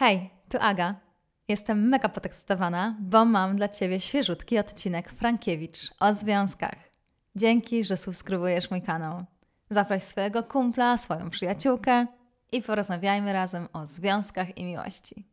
Hej, tu Aga. Jestem mega podekscytowana, bo mam dla Ciebie świeżutki odcinek Frankiewicz o związkach. Dzięki, że subskrybujesz mój kanał. Zaproś swojego kumpla, swoją przyjaciółkę i porozmawiajmy razem o związkach i miłości.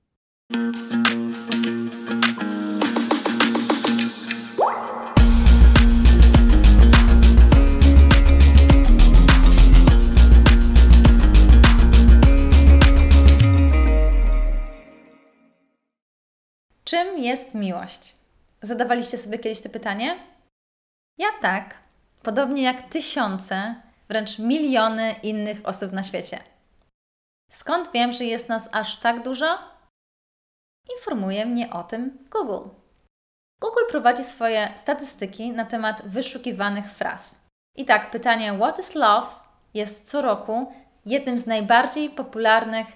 Jest miłość? Zadawaliście sobie kiedyś to pytanie? Ja tak, podobnie jak tysiące, wręcz miliony innych osób na świecie. Skąd wiem, że jest nas aż tak dużo? Informuje mnie o tym Google. Google prowadzi swoje statystyki na temat wyszukiwanych fraz. I tak, pytanie What is love jest co roku jednym z najbardziej popularnych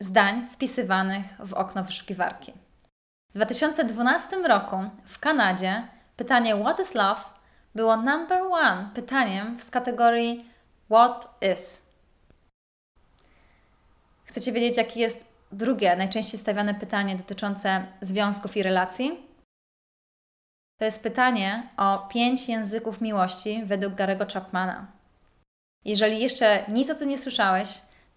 zdań wpisywanych w okno wyszukiwarki. W 2012 roku w Kanadzie pytanie What is love było number one pytaniem z kategorii What is? Chcecie wiedzieć, jakie jest drugie, najczęściej stawiane pytanie dotyczące związków i relacji? To jest pytanie o pięć języków miłości według Garego Chapmana. Jeżeli jeszcze nic o tym nie słyszałeś,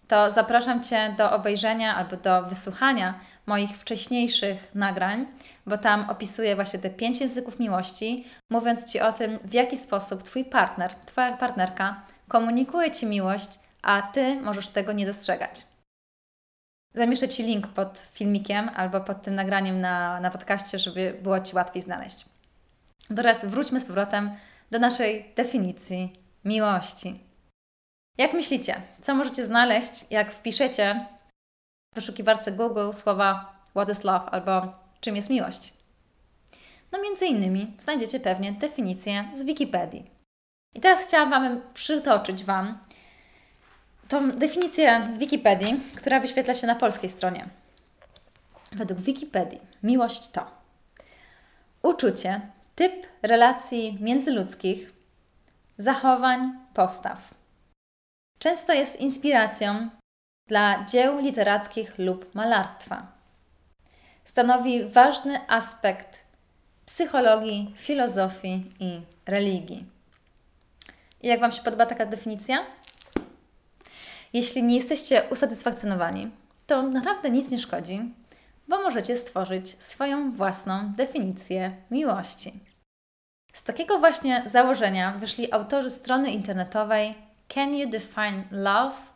to zapraszam Cię do obejrzenia albo do wysłuchania moich wcześniejszych nagrań, bo tam opisuję właśnie te pięć języków miłości, mówiąc Ci o tym, w jaki sposób Twój partner, Twoja partnerka komunikuje Ci miłość, a Ty możesz tego nie dostrzegać. Zamieszczę Ci link pod filmikiem albo pod tym nagraniem na, na podcaście, żeby było Ci łatwiej znaleźć. Teraz wróćmy z powrotem do naszej definicji miłości. Jak myślicie, co możecie znaleźć, jak wpiszecie wyszukiwarce Google słowa What is love albo czym jest miłość? No między innymi znajdziecie pewnie definicję z Wikipedii. I teraz chciałam Wam przytoczyć Wam tą definicję z Wikipedii, która wyświetla się na polskiej stronie. Według Wikipedii miłość to uczucie, typ relacji międzyludzkich, zachowań, postaw Często jest inspiracją dla dzieł literackich lub malarstwa. Stanowi ważny aspekt psychologii, filozofii i religii. I jak Wam się podoba taka definicja? Jeśli nie jesteście usatysfakcjonowani, to naprawdę nic nie szkodzi, bo możecie stworzyć swoją własną definicję miłości. Z takiego właśnie założenia wyszli autorzy strony internetowej canyoudefine.love.com. Na tej stronie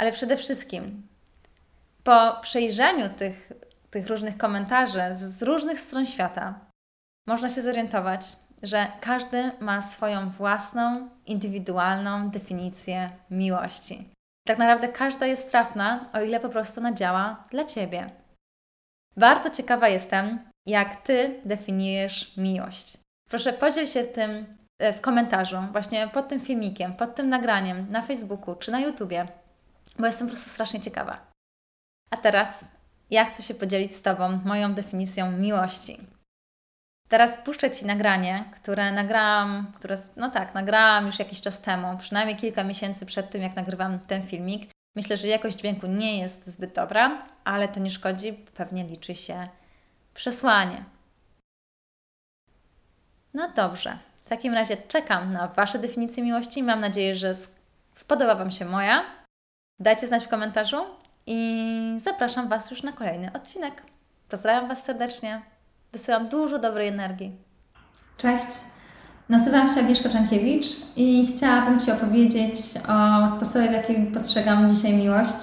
Ale przede wszystkim po przejrzeniu tych, tych różnych komentarzy z, z różnych stron świata można się zorientować, że każdy ma swoją własną, indywidualną definicję miłości. Tak naprawdę każda jest trafna, o ile po prostu ona działa dla Ciebie. Bardzo ciekawa jestem, jak Ty definiujesz miłość. Proszę podziel się tym e, w komentarzu, właśnie pod tym filmikiem, pod tym nagraniem na Facebooku czy na YouTubie, bo jestem po prostu strasznie ciekawa. A teraz ja chcę się podzielić z Tobą moją definicją miłości. Teraz puszczę Ci nagranie, które nagrałam, które, no tak, nagrałam już jakiś czas temu, przynajmniej kilka miesięcy przed tym, jak nagrywam ten filmik. Myślę, że jakość dźwięku nie jest zbyt dobra, ale to nie szkodzi, pewnie liczy się przesłanie. No dobrze. W takim razie czekam na Wasze definicje miłości. Mam nadzieję, że spodoba Wam się moja. Dajcie znać w komentarzu i zapraszam Was już na kolejny odcinek. Pozdrawiam Was serdecznie. Wysyłam dużo dobrej energii. Cześć. Nazywam się Agnieszka Frankiewicz i chciałabym Ci opowiedzieć o sposobie, w jaki postrzegam dzisiaj miłość.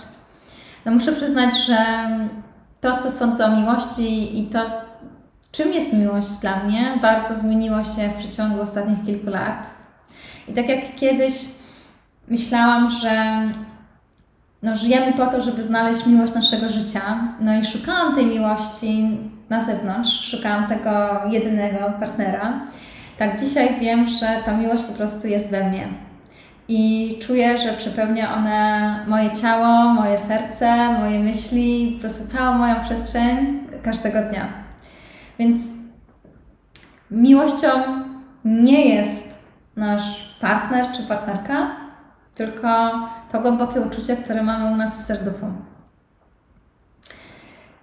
No muszę przyznać, że to, co sądzę o miłości i to, czym jest miłość dla mnie, bardzo zmieniło się w przeciągu ostatnich kilku lat. I tak jak kiedyś myślałam, że no, żyjemy po to, żeby znaleźć miłość naszego życia. No i szukałam tej miłości na zewnątrz, szukałam tego jedynego partnera. Tak, dzisiaj wiem, że ta miłość po prostu jest we mnie. I czuję, że przepełnia ona moje ciało, moje serce, moje myśli, po prostu całą moją przestrzeń każdego dnia. Więc miłością nie jest nasz partner czy partnerka, tylko to głębokie uczucie, które mamy u nas w serduchu.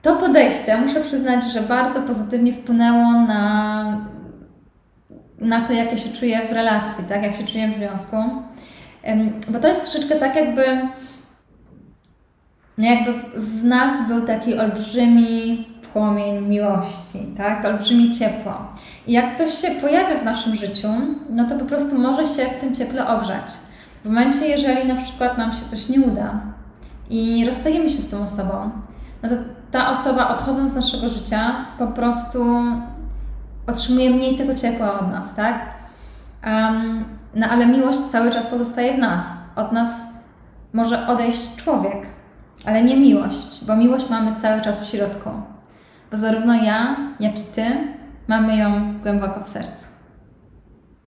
To podejście, muszę przyznać, że bardzo pozytywnie wpłynęło na, na to, jak ja się czuję w relacji, tak? jak się czuję w związku. Bo to jest troszeczkę tak, jakby, no jakby w nas był taki olbrzymi płomień miłości, tak? olbrzymie ciepło. I jak ktoś się pojawia w naszym życiu, no to po prostu może się w tym cieple ogrzać. W momencie, jeżeli na przykład nam się coś nie uda i rozstajemy się z tą osobą, no to ta osoba odchodząc z naszego życia po prostu otrzymuje mniej tego ciepła od nas, tak? Um, no ale miłość cały czas pozostaje w nas. Od nas może odejść człowiek, ale nie miłość, bo miłość mamy cały czas w środku. Bo zarówno ja, jak i ty mamy ją głęboko w sercu.